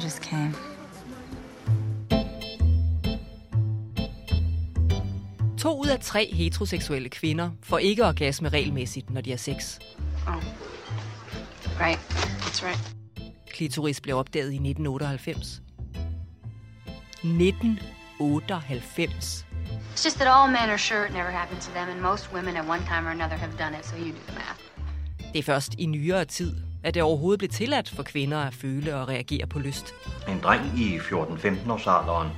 I just came. To ud af tre heteroseksuelle kvinder får ikke orgasme regelmæssigt, når de har sex. Oh. Right. That's right. Klitoris blev opdaget i 1998. 1998. It's just that all men are sure it never happened to them, and most women at one time or another have done it, so you do the math. Det er først i nyere tid, at det overhovedet blev tilladt for kvinder at føle og reagere på lyst. En dreng i 14-15 års alderen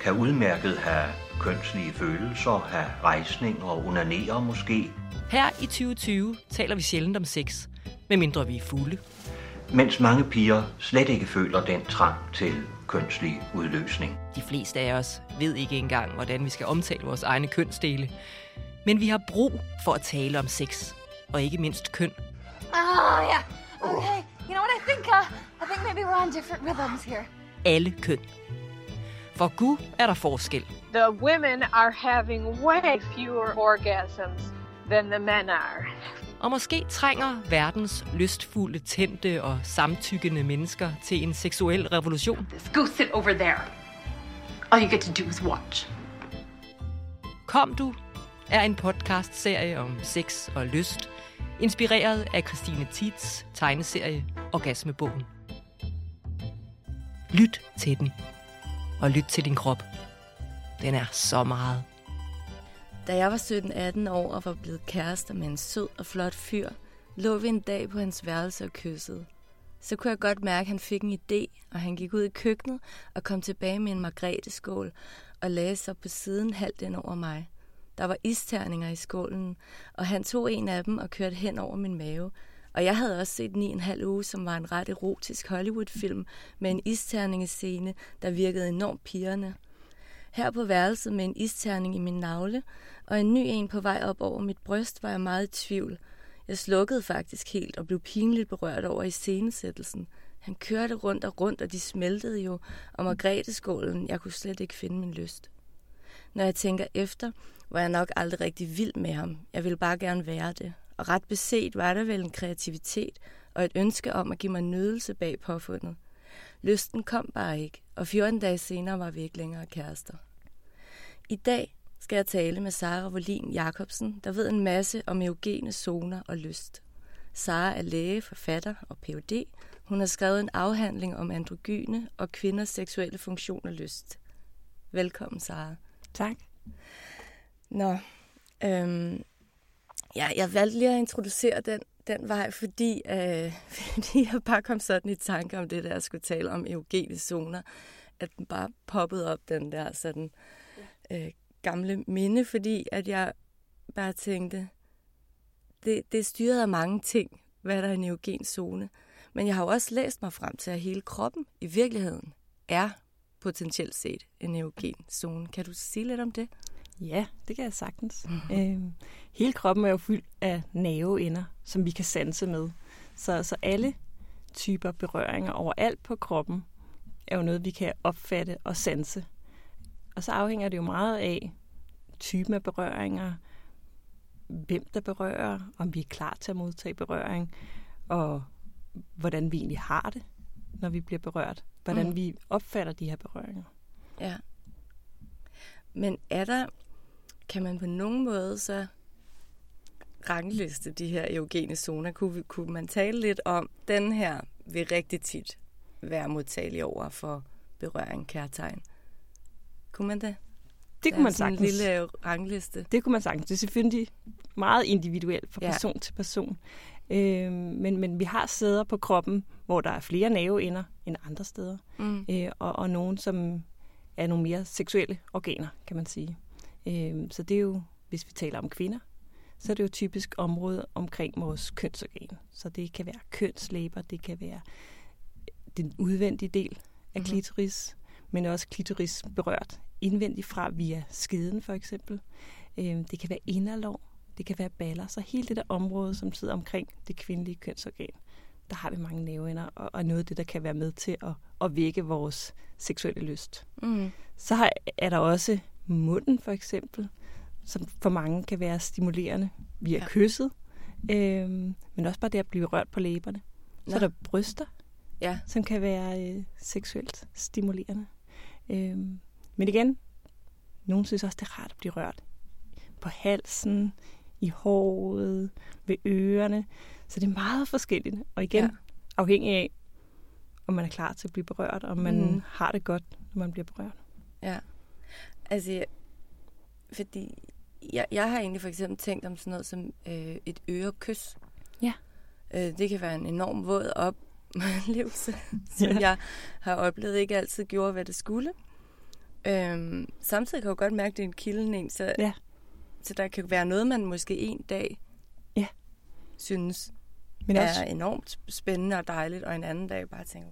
kan udmærket have kønslige følelser, have rejsning og unanere måske, Her i 2020 taler vi sjældent om sex, medmindre vi er fulde. mens mange piger slet ikke føler den trang til kønslig udløsning. De fleste af os ved ikke engang, hvordan vi skal omtale vores egne kønsdele. Men vi har brug for at tale om sex, og ikke mindst køn. Oh, yeah. Okay. You know what I think? Uh, I think maybe we're on different rhythms here. Alle køn. For Gud er der forskel. The women are having way fewer orgasms than the men are. Og måske trænger verdens lystfulde, tændte og samtykkende mennesker til en seksuel revolution. Go sit over there. All you get to do is watch. Kom du er en podcastserie om sex og lyst, inspireret af Christine Tits tegneserie Orgasmebogen. Lyt til den, og lyt til din krop. Den er så meget. Da jeg var 17-18 år og var blevet kærester med en sød og flot fyr, lå vi en dag på hans værelse og kyssede. Så kunne jeg godt mærke, at han fik en idé, og han gik ud i køkkenet og kom tilbage med en margreteskål og lagde sig på siden halvt ind over mig. Der var isterninger i skålen, og han tog en af dem og kørte hen over min mave. Og jeg havde også set 9,5 uge, som var en ret erotisk Hollywood-film med en isterningescene, der virkede enormt pigerne. Her på værelset med en isterning i min navle, og en ny en på vej op over mit bryst, var jeg meget i tvivl. Jeg slukkede faktisk helt og blev pinligt berørt over i scenesættelsen. Han kørte rundt og rundt, og de smeltede jo, og margreteskålen, jeg kunne slet ikke finde min lyst. Når jeg tænker efter, var jeg nok aldrig rigtig vild med ham. Jeg ville bare gerne være det. Og ret beset var der vel en kreativitet og et ønske om at give mig nydelse bag påfundet. Lysten kom bare ikke, og 14 dage senere var vi ikke længere kærester. I dag skal jeg tale med Sara Volin Jacobsen, der ved en masse om eugene zoner og lyst. Sara er læge, forfatter og Ph.D. Hun har skrevet en afhandling om androgyne og kvinders seksuelle funktion og lyst. Velkommen, Sara. Tak. Nå, øhm, ja, jeg valgte lige at introducere den, den vej, fordi, øh, fordi jeg bare kom sådan i tanke om det der, jeg skulle tale om eugene zoner, at den bare poppede op, den der sådan øh, gamle minde, fordi at jeg bare tænkte, det, det er styret af mange ting, hvad der er en eugen zone. Men jeg har jo også læst mig frem til, at hele kroppen i virkeligheden er potentielt set en eugen zone. Kan du sige lidt om det? Ja, det kan jeg sagtens. øhm, hele kroppen er jo fyldt af nerveender, som vi kan sanse med. Så, så alle typer berøringer overalt på kroppen er jo noget, vi kan opfatte og sanse. Og så afhænger det jo meget af typen af berøringer, hvem der berører, om vi er klar til at modtage berøring, og hvordan vi egentlig har det, når vi bliver berørt. Hvordan Mm. vi opfatter de her berøringer. Ja. Men er der, kan man på nogen måde så rangliste de her eugene zoner? Kunne, kunne man tale lidt om, den her vil rigtig tit være modtagelig over for berøring, kærtegn? Kunne man det? Det kunne man sagtens. en lille rangliste. Det kunne man sagtens. Det er selvfølgelig meget individuelt fra Ja. person til person. Øh, men, men vi har steder på kroppen, hvor der er flere nerveender end andre steder. Mm. Øh, og, og nogen, som er nogle mere seksuelle organer, kan man sige. Øh, så det er jo, hvis vi taler om kvinder, så er det jo typisk område omkring vores kønsorgan. Så det kan være kønslæber, det kan være den udvendige del af Mhm. klitoris, men også klitoris berørt indvendigt fra via skeden for eksempel. Øh, det kan være inderlov, det kan være baller. Så hele det der område, som sidder omkring det kvindelige kønsorgan, der har vi mange nerveender, og, og noget af det, der kan være med til at, at vække vores seksuelle lyst. Mm. Så har, er der også munden for eksempel, som for mange kan være stimulerende via Ja. kysset, øhm, men også bare det at blive rørt på læberne. Så Nå. er der bryster, Ja. som kan være øh, seksuelt stimulerende. Øhm, men igen, nogen synes også, det er rart at blive rørt på halsen, i håret, ved ørerne. Så det er meget forskelligt. Og igen, Ja. afhængig af, om man er klar til at blive berørt, og om man mm. har det godt, når man bliver berørt. Ja. Altså, fordi jeg, jeg har egentlig for eksempel tænkt om sådan noget som øh, et ørekys. Ja. Øh, det kan være en enorm våd oplevelse, som Ja. jeg har oplevet ikke altid gjorde, hvad det skulle. Øhm, samtidig kan jeg jo godt mærke, at det er en kildning, så, Ja. så der kan være noget, man måske en dag Ja. synes Men, er også, enormt spændende og dejligt, og en anden dag bare tænker,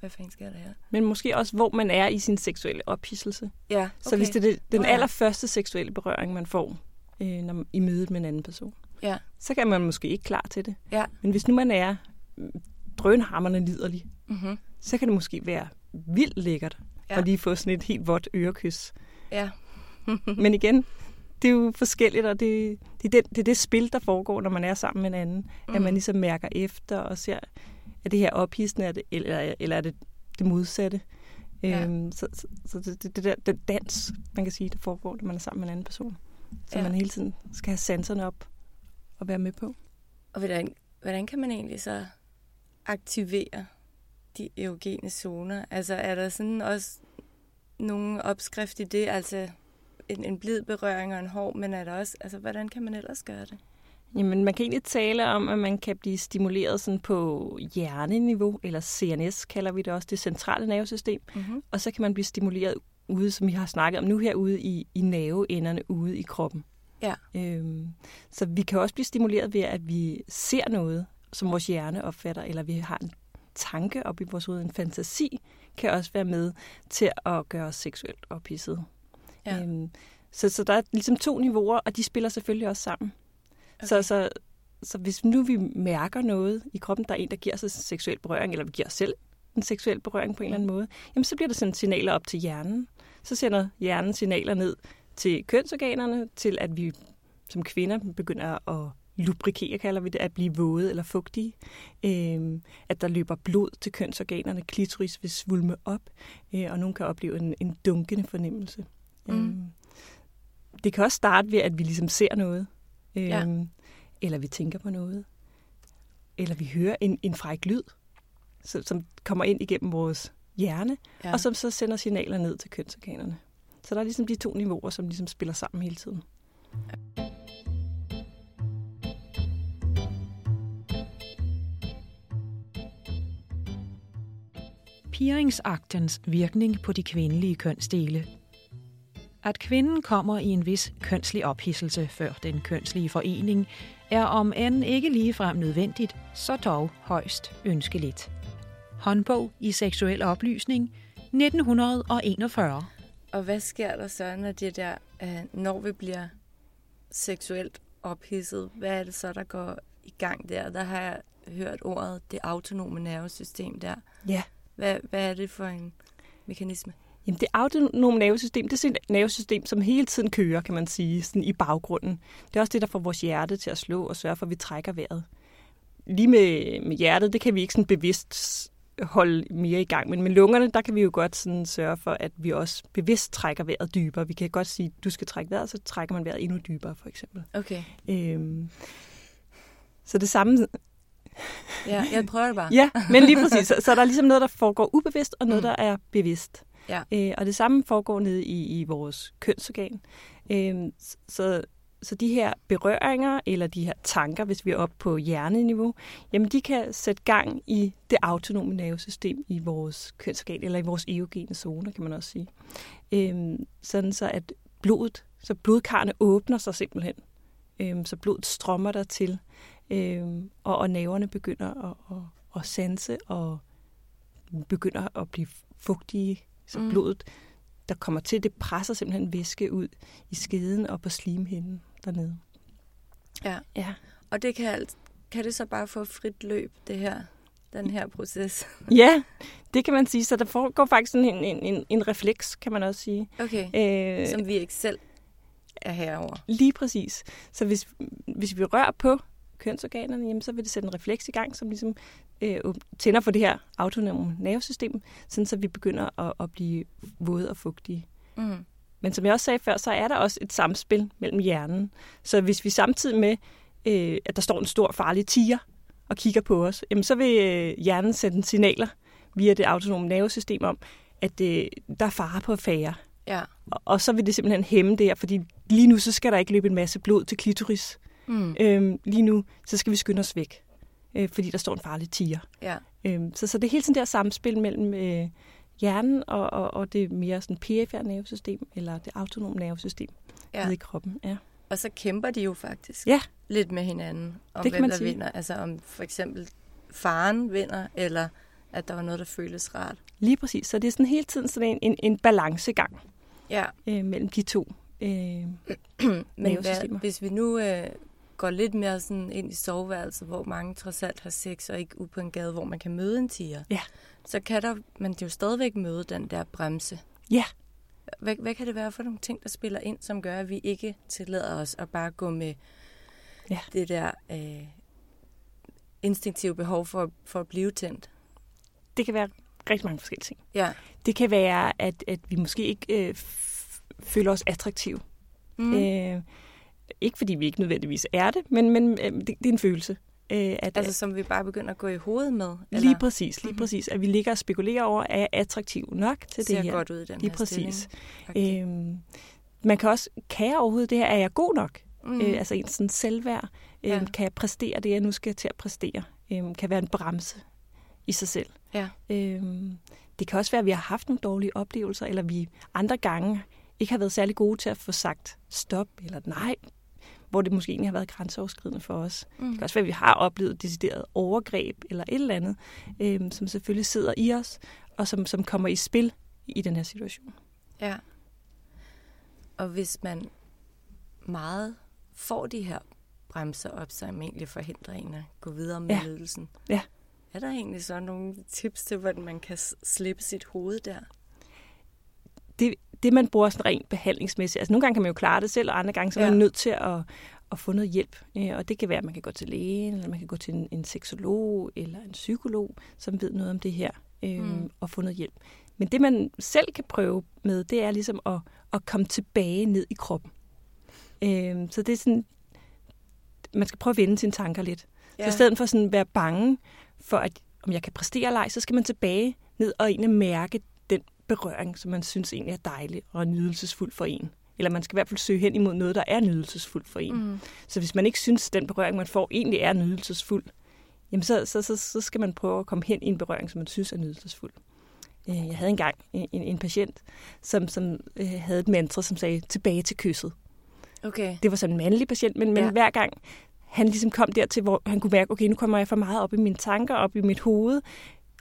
hvad fanden sker der her? men måske også, hvor man er i sin seksuelle ophidselse. Ja, okay. Så hvis det er den allerførste seksuelle berøring, man får øh, når, man- i mødet med en anden person, Ja, så kan man måske ikke klar til det. ja. Men hvis nu man er mm, drønhammerne liderlig, Mm-hmm. så kan det måske være vildt lækkert Ja. at lige få sådan et helt vådt ørekys. Ja. Men igen, det er jo forskelligt, og det, det, er det, det er det spil, der foregår, når man er sammen med en anden. Mm. At man ligesom mærker efter og ser, er det her ophidsende, er det, eller, eller er det det modsatte? Ja. Øhm, så så, så det, det, det der den dans, man kan sige, der foregår, når man er sammen med en anden person. Så Ja. man hele tiden skal have sanserne op og være med på. Og hvordan, hvordan kan man egentlig så aktivere de erogene zoner? Altså er der sådan også nogle opskrift i det? Altså en, en blid berøring og en hård, men er der også, altså hvordan kan man ellers gøre det? Jamen, man kan egentlig tale om, at man kan blive stimuleret sådan på hjerneniveau, eller CNS kalder vi det også, det centrale nervesystem. Mm-hmm. Og så kan man blive stimuleret ude, som vi har snakket om nu herude i, i nerveenderne ude i kroppen. Ja. Øhm, så vi kan også blive stimuleret ved, at vi ser noget, som vores hjerne opfatter, eller vi har en tanke op i vores hoved, en fantasi, kan også være med til at gøre os seksuelt ophidset. Ja. Øhm, så, så der er ligesom to niveauer, og de spiller selvfølgelig også sammen. Okay. Så, så, så hvis nu vi mærker noget i kroppen, der er en, der giver os seksuel berøring, eller vi giver os selv en seksuel berøring på en eller anden måde, jamen så bliver der sendt signaler op til hjernen. Så sender hjernen signaler ned til kønsorganerne, til at vi som kvinder begynder at lubrikere, kalder vi det, at blive våde eller fugtige. Øhm, at der løber blod til kønsorganerne, klitoris vil svulme op, øh, og nogen kan opleve en, en dunkende fornemmelse. Mm. Øhm, det kan også starte ved, at vi ligesom ser noget, øhm, Ja. eller vi tænker på noget, eller vi hører en, en fræk lyd, som, som kommer ind igennem vores hjerne, Ja. ja. og som så sender signaler ned til kønsorganerne. Så der er ligesom de to niveauer, som ligesom spiller sammen hele tiden. Piringsagtens virkning på de kvindelige kønsdele. At kvinden kommer i en vis kønslig ophidselse før den kønslige forening, er om end ikke ligefrem nødvendigt, så dog højst ønskeligt. Håndbog i seksuel oplysning 1941. Og hvad sker der så, når det der, øh, når vi bliver seksuelt ophidset, hvad er det så, der går i gang der? Der har jeg hørt ordet det autonome nervesystem der. Ja. Hvad, hvad er det for en mekanisme? Jamen, det autonome nervesystem, det er et nervesystem, som hele tiden kører, kan man sige, sådan i baggrunden. Det er også det, der får vores hjerte til at slå og sørge for, at vi trækker vejret. Lige med, med hjertet, det kan vi ikke sådan bevidst holde mere i gang, men med lungerne, der kan vi jo godt sådan sørge for, at vi også bevidst trækker vejret dybere. Vi kan godt sige, du skal trække vejret, så trækker man vejret endnu dybere, for eksempel. Okay, Øhm, så det samme ja, jeg prøver det bare. Ja, men lige præcis. Så, så der er ligesom noget, der foregår ubevidst, og noget, Mm. der er bevidst. Ja. Øh, og det samme foregår nede i, i vores kønsorgan. Øh, så, så de her berøringer, eller de her tanker, hvis vi er oppe på hjerneniveau, jamen de kan sætte gang i det autonome nervesystem i vores kønsorgan, eller i vores erogene zoner, kan man også sige. Øh, sådan så, at blodet, så blodkarrene åbner sig simpelthen. Øh, så blodet strømmer der til, øh, og, og nerverne begynder at, at, at sanse og begynder at blive fugtige. Så Mm. blodet, der kommer til, det presser simpelthen væske ud i skeden og på slimhinden dernede. Ja. Ja. Og det kan, kan det så bare få frit løb, det her, den her proces? ja, det kan man sige. Så der foregår faktisk sådan en, en, en, en refleks, kan man også sige. Okay, Øh, som vi ikke selv er herover. Lige præcis. Så hvis, hvis vi rører på kønsorganerne, jamen, så vil det sætte en refleks i gang, som ligesom øh, tænder for det her autonome nervesystem, sådan så vi begynder at, at blive våde og fugtige. Mm. Men som jeg også sagde før, så er der også et samspil mellem hjernen. Så hvis vi samtidig med, øh, at der står en stor farlig tiger og kigger på os, jamen så vil øh, hjernen sende signaler via det autonome nervesystem om, at øh, der er fare på færre. Ja. Og, og så vil det simpelthen hæmme det her, fordi lige nu så skal der ikke løbe en masse blod til klitoris. Mm. Øhm, lige nu så skal vi skynde os væk, øh, fordi der står en farlig tiger. Ja. Øhm, så, så det er hele tiden der samspil mellem øh, hjernen og, og, og det mere sådan perifære nervesystem, eller det autonome nervesystem Ja. nede i kroppen. Ja. Og så kæmper de jo faktisk Ja. lidt med hinanden om, Det kan hvem der sige. vinder. Altså om for eksempel faren vinder, eller at der var noget, der føles rart. Lige præcis. Så det er sådan hele tiden sådan en, en, en balancegang Ja. øh, mellem de to øh, Men hvad, hvis vi nu øh, går lidt mere sådan ind i soveværelset, hvor mange trods alt har sex, og ikke ude på en gade, hvor man kan møde en tiger, Ja. så kan der, man jo stadigvæk møde den der bremse. Ja. Hvad, hvad kan det være for nogle ting, der spiller ind, som gør, at vi ikke tillader os at bare gå med Ja. det der øh, instinktive behov for, for at blive tændt? Det kan være rigtig mange forskellige ting. Ja. Det kan være, at, at vi måske ikke øh, føler os attraktive. Mm. Øh, ikke fordi vi ikke nødvendigvis er det, men, men øh, det, det er en følelse. Øh, at, Altså som vi bare begynder at gå i hovedet med? Lige præcis, lige præcis. At vi ligger og spekulerer over, er jeg attraktiv nok til Ser det her? godt ud i den Lige her præcis. stilling. Øhm, man kan også, kan jeg overhovedet det her? Er jeg god nok? Mm. Øh, altså en sådan selvværd. Øhm, Ja. Kan jeg præstere det, jeg nu skal til at præstere? Øhm, kan være en bremse i sig selv. Ja. Øhm, det kan også være, at vi har haft nogle dårlige oplevelser, eller vi andre gange ikke har været særlig gode til at få sagt stop eller nej, hvor det måske egentlig har været grænseoverskridende for os. Mm. Det kan også være, at vi har oplevet decideret overgreb eller et eller andet, øhm, som selvfølgelig sidder i os, og som, som kommer i spil i den her situation. Ja. Og hvis man meget får de her bremser op, som egentlig forhindrer en at gå videre med Ja. ja. ledelsen. Ja. Er der egentlig så nogle tips til, hvordan man kan slippe sit hoved der? Det, det, man bruger sådan rent behandlingsmæssigt. Altså nogle gange kan man jo klare det selv, og andre gange så er man Ja. nødt til at, at få noget hjælp. Og det kan være, at man kan gå til lægen, eller man kan gå til en, en seksolog eller en psykolog, som ved noget om det her, øh, Mm. og få noget hjælp. Men det, man selv kan prøve med, det er ligesom at, at komme tilbage ned i kroppen. Øh, så det er sådan, man skal prøve at vende sine tanker lidt. Ja. Så i stedet for sådan at være bange for, at om jeg kan præstere eller ej, så skal man tilbage ned og egentlig mærke berøring, som man synes egentlig er dejlig og nydelsesfuld for en. Eller man skal i hvert fald søge hen imod noget, der er nydelsesfuldt for en. Mm. Så hvis man ikke synes, at den berøring, man får, egentlig er nydelsesfuld, jamen så, så, så, så skal man prøve at komme hen i en berøring, som man synes er nydelsesfuld. Øh, Jeg havde engang en, en patient, som, som øh, havde et mantra, som sagde, tilbage til kysset. Okay. Det var sådan en mandlig patient, men, men ja. hver gang han ligesom kom dertil, hvor han kunne mærke, okay, nu kommer jeg for meget op i mine tanker, op i mit hoved,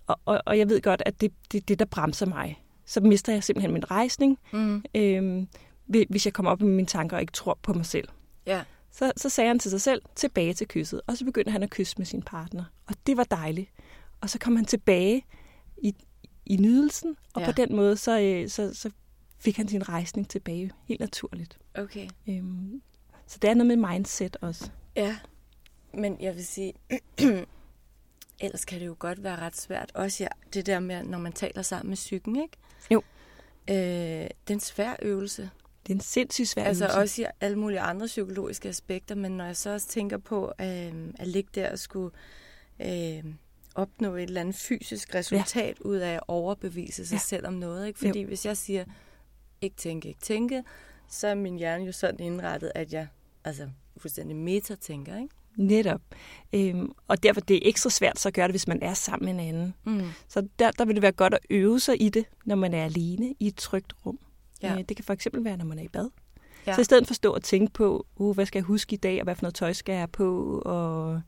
og, og, og jeg ved godt, at det er det, det, der bremser mig. Så mister jeg simpelthen min rejsning, Mm. øhm, hvi- hvis jeg kommer op i mine tanker og ikke tror på mig selv. Ja. Så, så sagde han til sig selv, tilbage til kysset, og så begyndte han at kysse med sin partner. Og det var dejligt. Og så kom han tilbage i, i nydelsen, og ja. på den måde, så, øh, så, så fik han sin rejsning tilbage helt naturligt. Okay. Øhm, så det er noget med mindset også. Ja. Men jeg vil sige, ellers kan det jo godt være ret svært. Også ja, det der med, når man taler sammen med psyken, ikke? Jo. Øh, det er en svær øvelse. Det er en sindssygt svær Altså øvelse. også i alle mulige andre psykologiske aspekter, men når jeg så også tænker på øh, at ligge der og skulle øh, opnå et eller andet fysisk resultat ja. ud af at overbevise sig. Ja. selv om noget. Ikke? Fordi jo. hvis jeg siger, ikke tænke, ikke tænke, så er min hjerne jo sådan indrettet, at jeg altså fuldstændig metatænker, ikke? Netop. Øhm, og derfor det er ekstra svært så at gøre det, hvis man er sammen med en anden. Mm. Så der, der vil det være godt at øve sig i det, når man er alene i et trygt rum. Ja. Øh, det kan for eksempel være, når man er i bad. Ja. Så i stedet for at stå og tænke på, uh, hvad skal jeg huske i dag, og hvad for noget tøj skal jeg have på, og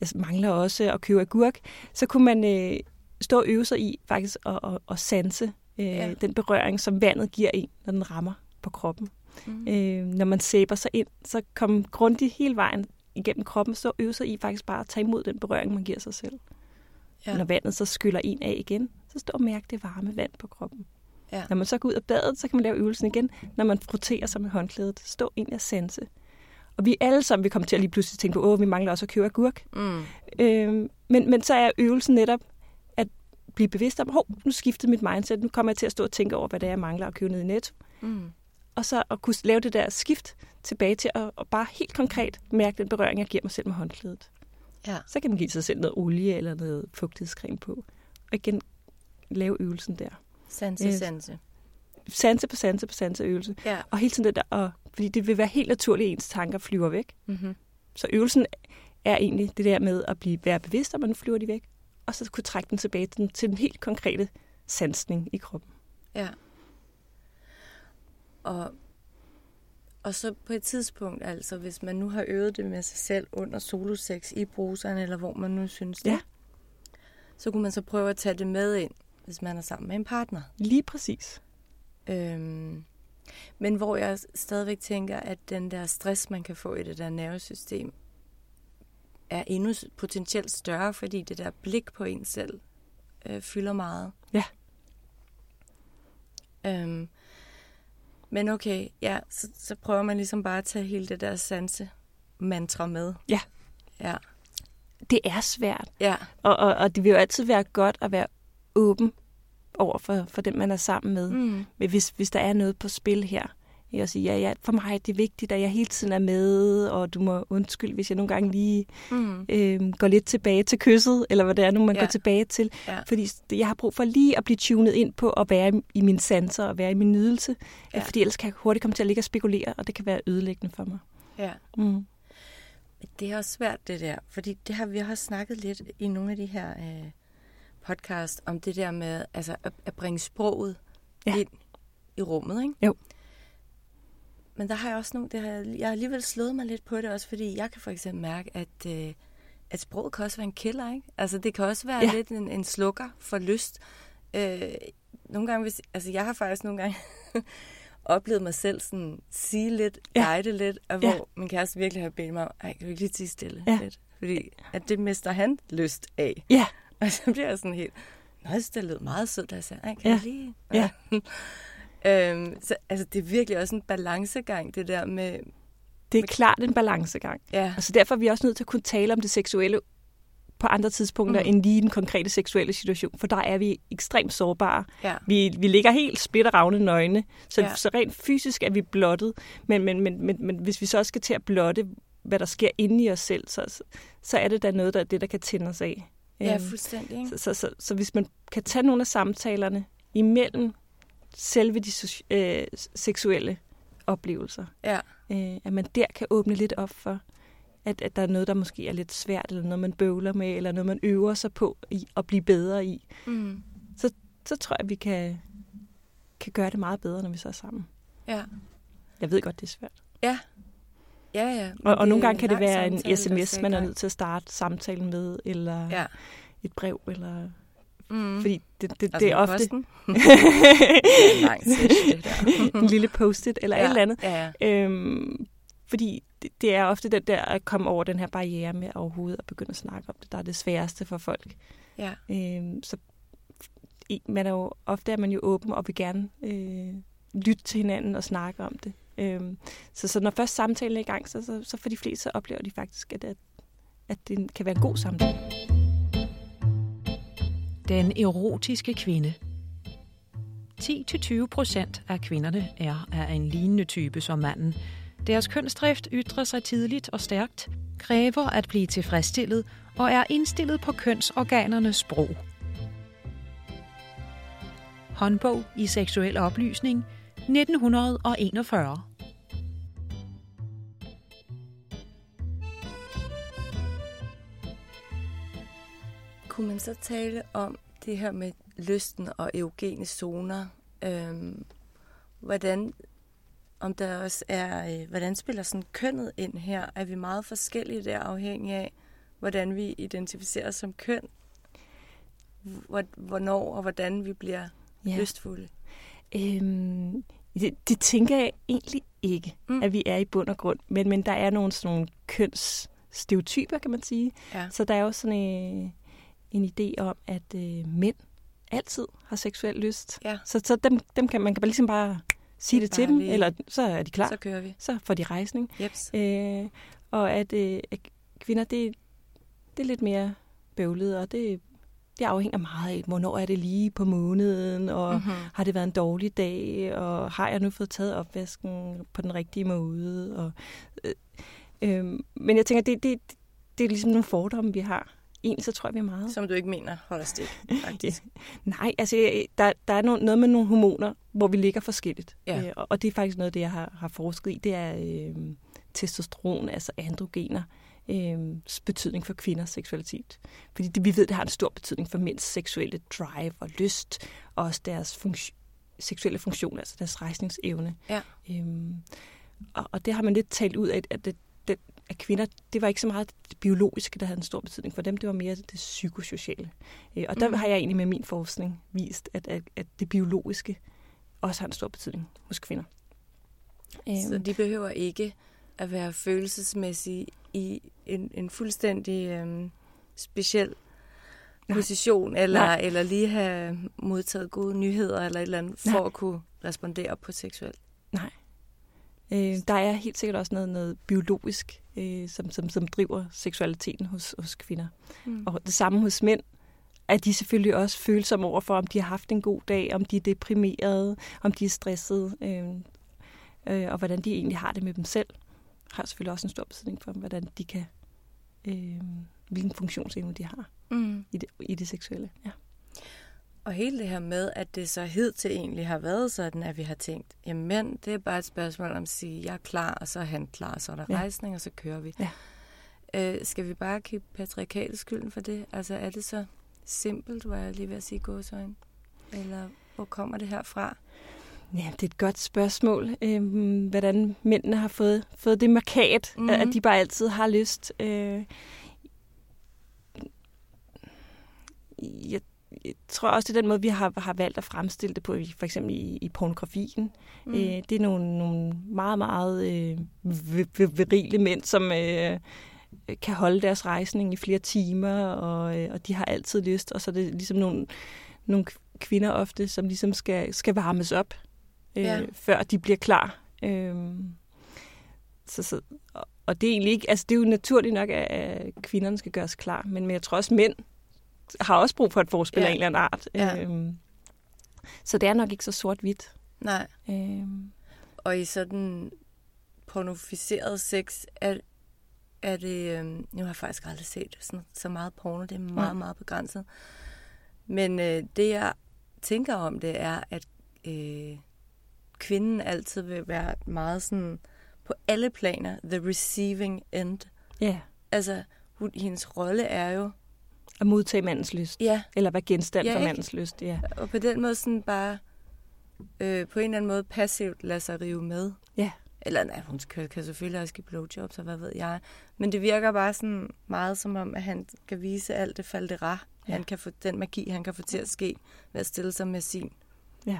jeg mangler også at købe agurk, så kunne man øh, stå og øve sig i faktisk at, at, at sanse øh, ja. den berøring, som vandet giver en, når den rammer på kroppen. Mm. Øh, når man sæber sig ind, så kom grundigt hele vejen igennem kroppen, så øve sig i faktisk bare at tage imod den berøring, man giver sig selv. Ja. Når vandet så skyller en af igen, så stå og mærke det varme vand på kroppen. Ja. Når man så går ud af badet, så kan man lave øvelsen igen, når man frotterer sig med håndklædet. Stå ind og sanse. og vi alle sammen vil komme til at lige pludselig tænke på, åh, vi mangler også at købe agurk. Mm. Øh, men, men så er øvelsen netop at blive bevidst om, hov, nu skiftede mit mindset, nu kommer jeg til at stå og tænke over, hvad det er, jeg mangler at købe ned i Netto. Mm. Og så at kunne lave det der skift tilbage til at, at bare helt konkret mærke den berøring, jeg giver mig selv med håndklædet. Ja. Så kan man give sig selv noget olie eller noget fugtighedscreme på. Og igen, lave øvelsen der. Sanse, Yes. sanse. Sanse på sanse på sanse øvelse. Ja. Og hele tiden det der, og, fordi det vil være helt naturligt, at ens tanker flyver væk. Mm-hmm. Så øvelsen er egentlig det der med at blive være bevidst om, at nu flyver de væk, og så kunne trække den tilbage til den, til den helt konkrete sansning i kroppen. Ja. Og, og så på et tidspunkt, altså hvis man nu har øvet det med sig selv under solosex i bruseren, eller hvor man nu synes det, Ja. så kunne man så prøve at tage det med ind, hvis man er sammen med en partner. Lige præcis. Øhm, men hvor jeg stadigvæk tænker, at den der stress, man kan få i det der nervesystem, er endnu potentielt større, fordi det der blik på en selv øh, fylder meget. Ja. Øhm, men okay, ja, så, så prøver man ligesom bare at tage hele det der sanse mantra med. Ja. Ja. Det er svært. Ja. Og, og, og det vil jo altid være godt at være åben over for, for dem, man er sammen med. Mm. Men hvis, hvis der er noget på spil her, jeg siger, ja, ja, for mig er det vigtigt, at jeg hele tiden er med, og du må undskylde, hvis jeg nogle gange lige Mm. øh, går lidt tilbage til kysset, eller hvad det er nu, man Ja. går tilbage til. Ja. Fordi jeg har brug for lige at blive tunet ind på at være i- mine sanser og være i min nydelse. Ja. Fordi ellers kan jeg hurtigt komme til at ligge og spekulere, og det kan være ødelæggende for mig. Ja. Mm. Men det er også svært, det der. Fordi det har vi har snakket lidt i nogle af de her øh, podcast om det der med altså, at, at bringe sproget. Ja. ind i rummet, ikke? Jo. Men der har jeg også nogle, det har, jeg jeg har alligevel slået mig lidt på det også, fordi jeg kan for eksempel mærke, at, øh, at sproget kan også være en killer, ikke? Altså det kan også være ja. Lidt en, en slukker for lyst. Øh, nogle gange, hvis, altså jeg har faktisk nogle gange oplevet mig selv sådan sige lidt, Ja. guide lidt, og hvor Ja. min kæreste virkelig har bedt mig om, ej, kan du ikke lige tige stille Ja. lidt? Fordi at det mister han lyst af. Ja. Og så bliver jeg sådan helt, Nå, jeg det lød meget sødt, da jeg sagde, ej, kan Ja. du lige? Ja. øhm, så altså, det er virkelig også en balancegang, det der med, Det er klart en balancegang. ja, Og så derfor er vi også nødt til at kunne tale om det seksuelle på andre tidspunkter Mm. end lige den konkrete seksuelle situation, for der er vi ekstremt sårbare. ja, Vi, vi ligger helt splitteravne nøgne, så, Ja. så rent fysisk er vi blottet, men, men, men, men, men hvis vi så også skal til at blotte, hvad der sker inde i os selv, så, så, er det da noget, der, det, der kan tænde os af. ja, Øhm, fuldstændig, ikke? så, så, så, så hvis man kan tage nogle af samtalerne imellem selve de øh, seksuelle oplevelser, Ja, øh, at man der kan åbne lidt op for, at, at der er noget, der måske er lidt svært, eller noget, man bøvler med, eller noget, man øver sig på i, at blive bedre i, mm, så tror jeg, at vi kan, kan gøre det meget bedre, når vi så er sammen. ja, Jeg ved godt, det er svært. ja, ja, ja. Og, og nogle gange kan det være en samtale, sms, man er nødt til at starte samtalen med, eller Ja, et brev, eller... mm. Fordi det, det, altså det er ofte posten. Det er lang der. en lille post-it, eller ja. et eller andet. Ja, ja. Øhm, fordi det, det er ofte den der at komme over den her barriere med overhovedet at begynde at snakke om det, der er det sværeste for folk. ja. Øhm, så man er jo, ofte er man jo åben og vil gerne øh, lytte til hinanden og snakke om det. Øhm, så, så når først samtalen er i gang, så, så, så for de fleste så oplever de faktisk, at, at, at det kan være en god samtale. Den erotiske kvinde. 10-20 procent af kvinderne er af en lignende type som manden. Deres kønsdrift ytrer sig tidligt og stærkt, kræver at blive tilfredsstillet og er indstillet på kønsorganernes sprog. Håndbog i seksuel oplysning 1941. Kunne man så tale om det her med lysten og erogene zoner? Øhm, hvordan, om der også er, øh, hvordan spiller sådan kønnet ind her? Er vi meget forskellige der, afhængig af, hvordan vi identificerer os som køn? Hvor- Hvornår og hvordan vi bliver ja. lystfulde? Øhm, det, det tænker jeg egentlig ikke, Mm. at vi er i bund og grund. Men, men der er nogle sådan nogle kønsstereotyper, kan man sige. Ja. Så der er jo sådan en, en idé om, at øh, mænd altid har seksuel lyst. Ja. Så, så dem, dem kan man kan bare ligesom bare sige det, Det til dem, lige- eller så er de klar. Så kører vi. Så får de rejsning. Jeps. Øh, og at, øh, kvinder, det, det er lidt mere bøvlet, og det, det afhænger meget af, hvornår er det lige på måneden, og Mhm. mm-hmm. har det været en dårlig dag, og har jeg nu fået taget opvasken på den rigtige måde. Og, øh, øh, men jeg tænker, det, det, det er ligesom nogle fordomme, vi har. Egentlig så tror jeg, vi er meget. Som du ikke mener holder stik, faktisk. Nej, altså der, der er no- noget med nogle hormoner, hvor vi ligger forskelligt. Ja. Øh, og, det er faktisk noget af det, jeg har, har forsket i. Det er øh, testosteron, altså androgener, øh, betydning for kvinders seksualitet. Fordi det, vi ved, det har en stor betydning for mænds seksuelle drive og lyst, og også deres funktio- seksuelle funktion, altså deres rejsningsevne. Ja. Øhm, og, og det har man lidt talt ud af, at, det, at kvinder, det var ikke så meget det biologiske, der havde en stor betydning for dem, det var mere det psykosociale. Øh, og der Mhm. har jeg egentlig med min forskning vist, at, at, at det biologiske også har en stor betydning hos kvinder. Så de behøver ikke at være følelsesmæssige i en, en fuldstændig øhm, speciel Nej. position, eller, Nej. eller lige have modtaget gode nyheder, eller et eller andet, for Nej. at kunne respondere på seksuelt. Nej. Øh, der er helt sikkert også noget, noget biologisk, øh, som, som, som driver seksualiteten hos, hos kvinder. Mm. Og det samme hos mænd, at de selvfølgelig også følsomme over for, om de har haft en god dag, om de er deprimerede, om de er stressede, øh, øh, og hvordan de egentlig har det med dem selv, har selvfølgelig også en stor betydning for, hvordan de kan, øh, hvilken funktionsevne de har Mm. i det, i det seksuelle. Ja. Og hele det her med, at det så hidtil egentlig har været sådan, at vi har tænkt, jamen det er bare et spørgsmål om at sige, jeg er klar, og så er han klar, og så er der Ja. rejsning, og så kører vi. Ja. Øh, skal vi bare give patriarkatet skylden for det? Altså er det så simpelt, var jeg lige ved at sige gåsøjne? Eller hvor kommer det her fra? Ja, det er et godt spørgsmål, øh, hvordan mændene har fået, fået det markat, mm-hmm. at de bare altid har lyst. Øh, jeg, jeg tror også, det er den måde, vi har, har valgt at fremstille det på, for eksempel i, i pornografien. Mm. Øh, det er nogle, nogle meget, meget øh, vi- vi- virile mænd, som øh, kan holde deres rejsning i flere timer, og, øh, og de har altid lyst. Og så er det ligesom nogle, nogle kvinder ofte, som ligesom skal, skal varmes op, øh, Ja. før de bliver klar. Øh, så, så, og, det er egentlig ikke, altså det er jo naturligt nok, at, at kvinderne skal gøres klar, men, men jeg tror også, mænd har også brug for et forspil Ja. af en eller anden art. Ja. Øhm, så det er nok ikke så sort-hvidt. Nej. Øhm, Og i sådan pornoficeret sex, er, er det... Øhm, nu har jeg faktisk aldrig set sådan, så meget porno. Det er meget, Nej. meget begrænset. Men øh, det, jeg tænker om det, er, at øh, kvinden altid vil være meget sådan... På alle planer, the receiving end. ja, Altså, hun, hendes rolle er jo... at modtage mandens lyst. Ja, Eller være genstand Ja, for ikke? mandens lyst. Ja. og på den måde sådan bare... Øh, på en eller anden måde passivt lade sig rive med. Ja. Eller nej, hun kan, kan selvfølgelig også give blowjobs, og hvad ved jeg. Men det virker bare sådan meget som om, at han kan vise alt det faldera. Ja. Han kan få den magi, han kan få til at ske ved at stille sig med sin Ja.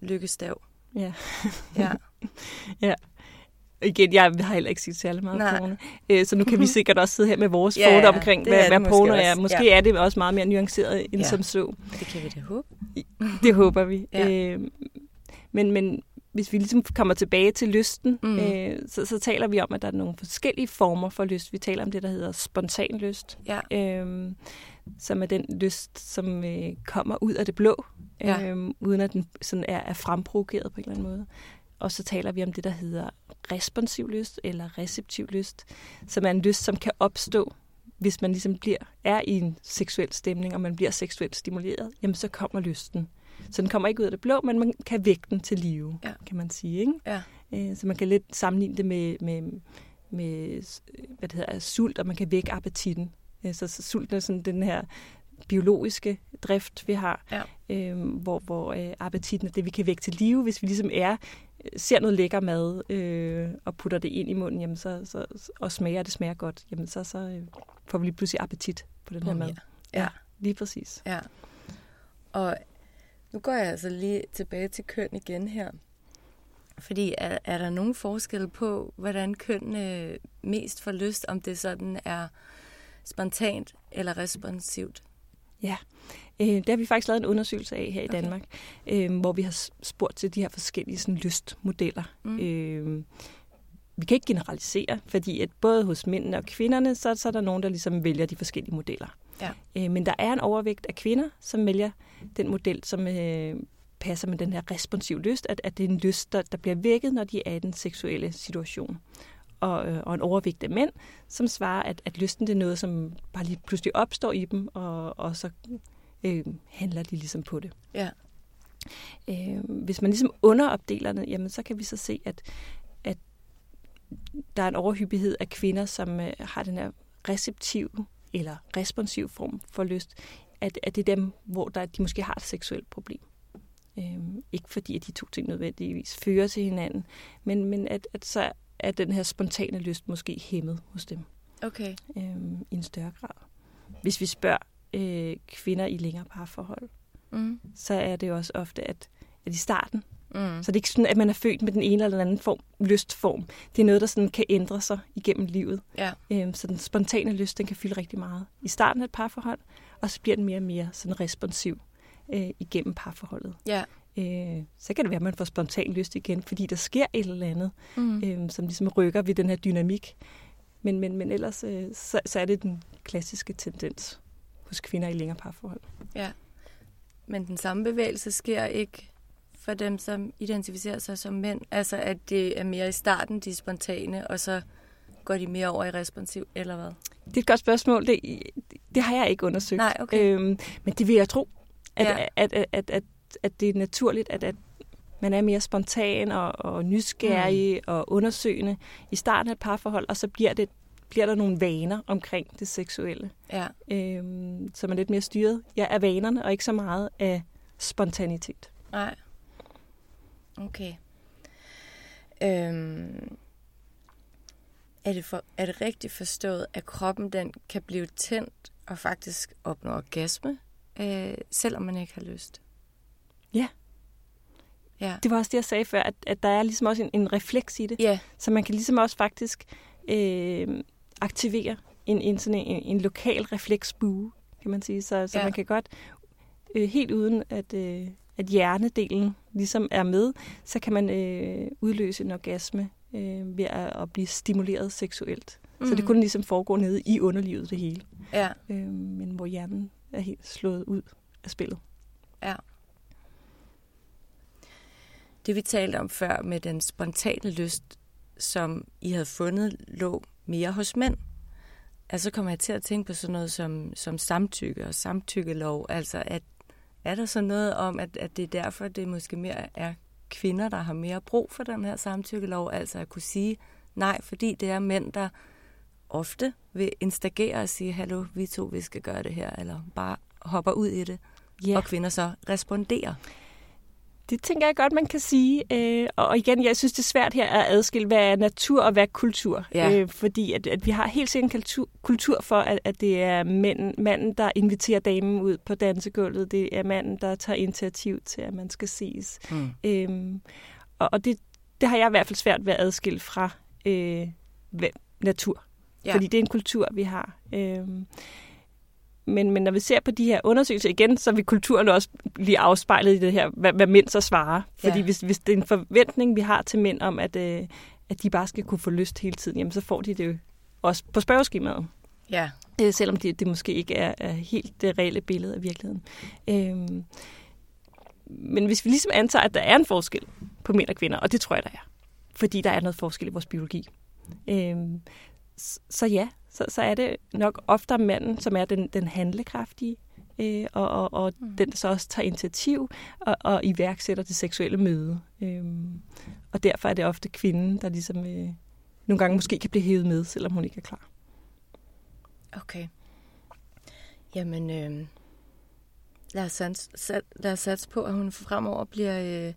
lykkestav. Ja. Ja. ja. Igen, jeg har heller ikke set særlig meget Nej. porno. Øh, så nu kan vi sikkert også sidde her med vores Ja, fordomme omkring, hvad, hvad måske porno også. er. Måske Ja. er det også meget mere nuanceret end Ja. som så. Det kan vi da håbe. Det håber vi. Ja. Øh, men, men hvis vi ligesom kommer tilbage til lysten, Mm. øh, så, så taler vi om, at der er nogle forskellige former for lyst. Vi taler om det, der hedder spontan lyst, Ja. øh, som er den lyst, som øh, kommer ud af det blå, Ja. øh, uden at den sådan er, er fremprovokeret på en eller anden måde. Og så taler vi om det, der hedder responsiv lyst eller receptiv lyst, som er en lyst, som kan opstå, hvis man ligesom bliver, er i en seksuel stemning, og man bliver seksuelt stimuleret, jamen så kommer lysten. Så den kommer ikke ud af det blå, men man kan vække den til live, Ja. kan man sige. Ikke? Ja. Øh, Så man kan lidt sammenligne det med, med, med hvad det hedder, sult, og man kan vække appetitten. Øh, Så, så sulten er sådan den her biologiske drift, vi har, Ja. øh, hvor, hvor øh, appetitten er det, vi kan vække til live, hvis vi ligesom er, ser noget lækker mad øh, og putter det ind i munden, jamen så, så, og smager, det smager godt, jamen så, så øh, får vi lige pludselig appetit på den her På mad. mere. Ja. Lige præcis. Ja. Og nu går jeg altså lige tilbage til køn igen her. Fordi er, er der nogen forskel på, hvordan køn øh, mest får lyst, om det sådan er spontant eller responsivt? Ja, øh, det har vi faktisk lavet en undersøgelse af her i okay. Danmark, øh, hvor vi har spurgt til de her forskellige sådan, lystmodeller. Mm. Øh, vi kan ikke generalisere, fordi at både hos mændene og kvinderne, så, så er der nogen, der ligesom vælger de forskellige modeller. Ja. Øh, men der er en overvægt af kvinder, som vælger den model, som øh, passer med den her responsiv lyst, at, at det er en lyst, der, der bliver vækket, når de er i den seksuelle situation. Og, øh, og en overvægt af mænd, som svarer, at, at lysten det er noget, som bare lige pludselig opstår i dem, og, og så øh, handler de ligesom på det. Ja. Øh, hvis man ligesom underopdeler det, jamen så kan vi så se, at, at der er en overhyppighed af kvinder, som øh, har den her receptiv eller responsiv form for lyst, at, at det er dem, hvor der, de måske har et seksuelt problem. Øhm, ikke fordi, at de to ting nødvendigvis fører til hinanden, men, men at, at så er den her spontane lyst måske hæmmet hos dem. Okay. Øhm, I en større grad. Hvis vi spørger øh, kvinder i længere parforhold, mm. så er det også ofte, at, at i starten, Mm. Så det er ikke sådan, at man er født med den ene eller den anden form, lystform. Det er noget, der sådan kan ændre sig igennem livet. Ja. Øhm, så den spontane lyst, den kan fylde rigtig meget i starten af et parforhold, og så bliver den mere og mere sådan responsiv øh, igennem parforholdet. Ja. Øh, så kan det være, at man får spontan lyst igen, fordi der sker et eller andet, mm. øh, som ligesom rykker ved den her dynamik. Men, men, men ellers øh, så, så er det den klassiske tendens hos kvinder i længere parforhold. Ja, men den samme bevægelse sker ikke for dem, som identificerer sig som mænd? Altså, at det er mere i starten, de er spontane, og så går de mere over i responsiv, eller hvad? Det er et godt spørgsmål. Det, det har jeg ikke undersøgt. Nej, okay. Øhm, men det vil jeg tro, at, ja. at, at, at, at, at det er naturligt, at, at man er mere spontan og, og nysgerrig mm. og undersøgende i starten af et parforhold, og så bliver, det, bliver der nogle vaner omkring det seksuelle. Ja. Øhm, så man er lidt mere styret ja, af vanerne, og ikke så meget af spontanitet. Nej. Okay. Øhm, er, det for, er det rigtigt forstået, at kroppen den kan blive tændt og faktisk opnå orgasme, øh, selvom man ikke har lyst? Ja. ja. Det var også det, jeg sagde før, at, at der er ligesom også en, en refleks i det. Ja. Så man kan ligesom også faktisk øh, aktivere en, en, sådan en, en lokal refleksbue, kan man sige. Så, så ja. man kan godt, øh, helt uden at... Øh, at hjernedelen ligesom er med, så kan man øh, udløse en orgasme øh, ved at, at blive stimuleret seksuelt. Mm. Så det mm. kunne ligesom foregå nede i underlivet det hele. Ja. Øh, men hvor hjernen er helt slået ud af spillet. Ja. Det vi talte om før med den spontane lyst, som I havde fundet, lå mere hos mænd. Altså kommer jeg til at tænke på sådan noget som, som samtykke og samtykkelov, altså at er der så noget om, at, at det er derfor, det måske mere er kvinder, der har mere brug for den her samtykkelov, altså at kunne sige nej, fordi det er mænd, der ofte vil instagere og sige, hallo, vi to, vi skal gøre det her, eller bare hopper ud i det, yeah. og kvinder så responderer. Det tænker jeg godt, man kan sige. Øh, og igen, jeg synes, det er svært her at adskille, hvad er natur og hvad er kultur. Ja. Øh, fordi at, at vi har helt sikkert en kultur, kultur for, at, at det er mænd, manden, der inviterer damen ud på dansegulvet. Det er manden, der tager initiativ til, at man skal ses. Mm. Øhm, og og det, det har jeg i hvert fald svært ved at adskille fra øh, natur. Ja. Fordi det er en kultur, vi har. Øhm, men, men når vi ser på de her undersøgelser igen, så vil kulturen også blive afspejlet i det her, hvad, hvad mænd så svarer. Fordi ja. hvis, hvis det er en forventning, vi har til mænd om, at, øh, at de bare skal kunne få lyst hele tiden, jamen så får de det jo også på spørgeskemaet. Ja. Øh, selvom det, det måske ikke er, er helt det reelle billede af virkeligheden. Øh, men hvis vi ligesom antager, at der er en forskel på mænd og kvinder, og det tror jeg, der er, fordi der er noget forskel i vores biologi, øh, så ja, så, så er det nok ofte manden, som er den, den handlekraftige, øh, og, og, og mm. den, der så også tager initiativ og, og iværksætter det seksuelle møde. Øh, og derfor er det ofte kvinden, der ligesom øh, nogle gange måske kan blive hævet med, selvom hun ikke er klar. Okay. Jamen, øh, lad, os sats, lad os satse på, at hun fremover bliver øh,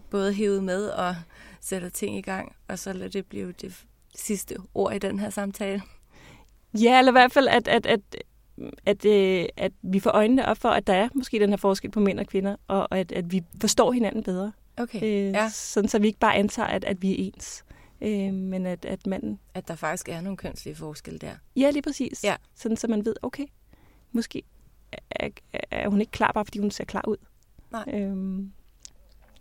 både hævet med og sætter ting i gang, og så lader det blive det sidste ord i den her samtale. Ja, eller i hvert fald, at, at, at, at, at, at vi får øjnene op for, at der er måske den her forskel på mænd og kvinder, og at, at vi forstår hinanden bedre. Okay, øh, ja. Sådan, så vi ikke bare antager, at, at vi er ens. Øh, men at, at manden... At der faktisk er nogle kønslige forskelle der. Ja, lige præcis. Ja. Sådan, så man ved, okay, måske er, er hun ikke klar, bare fordi hun ser klar ud. Nej. Øhm,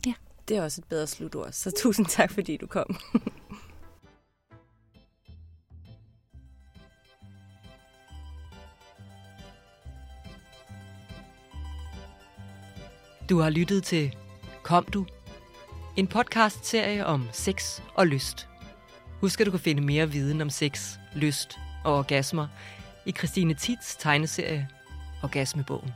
ja. Det er også et bedre slutord, så tusind tak, fordi du kom. Du har lyttet til Kom du? En podcast-serie om sex og lyst. Husk, at du kan finde mere viden om sex, lyst og orgasmer i Christine Tits tegneserie Orgasmebogen.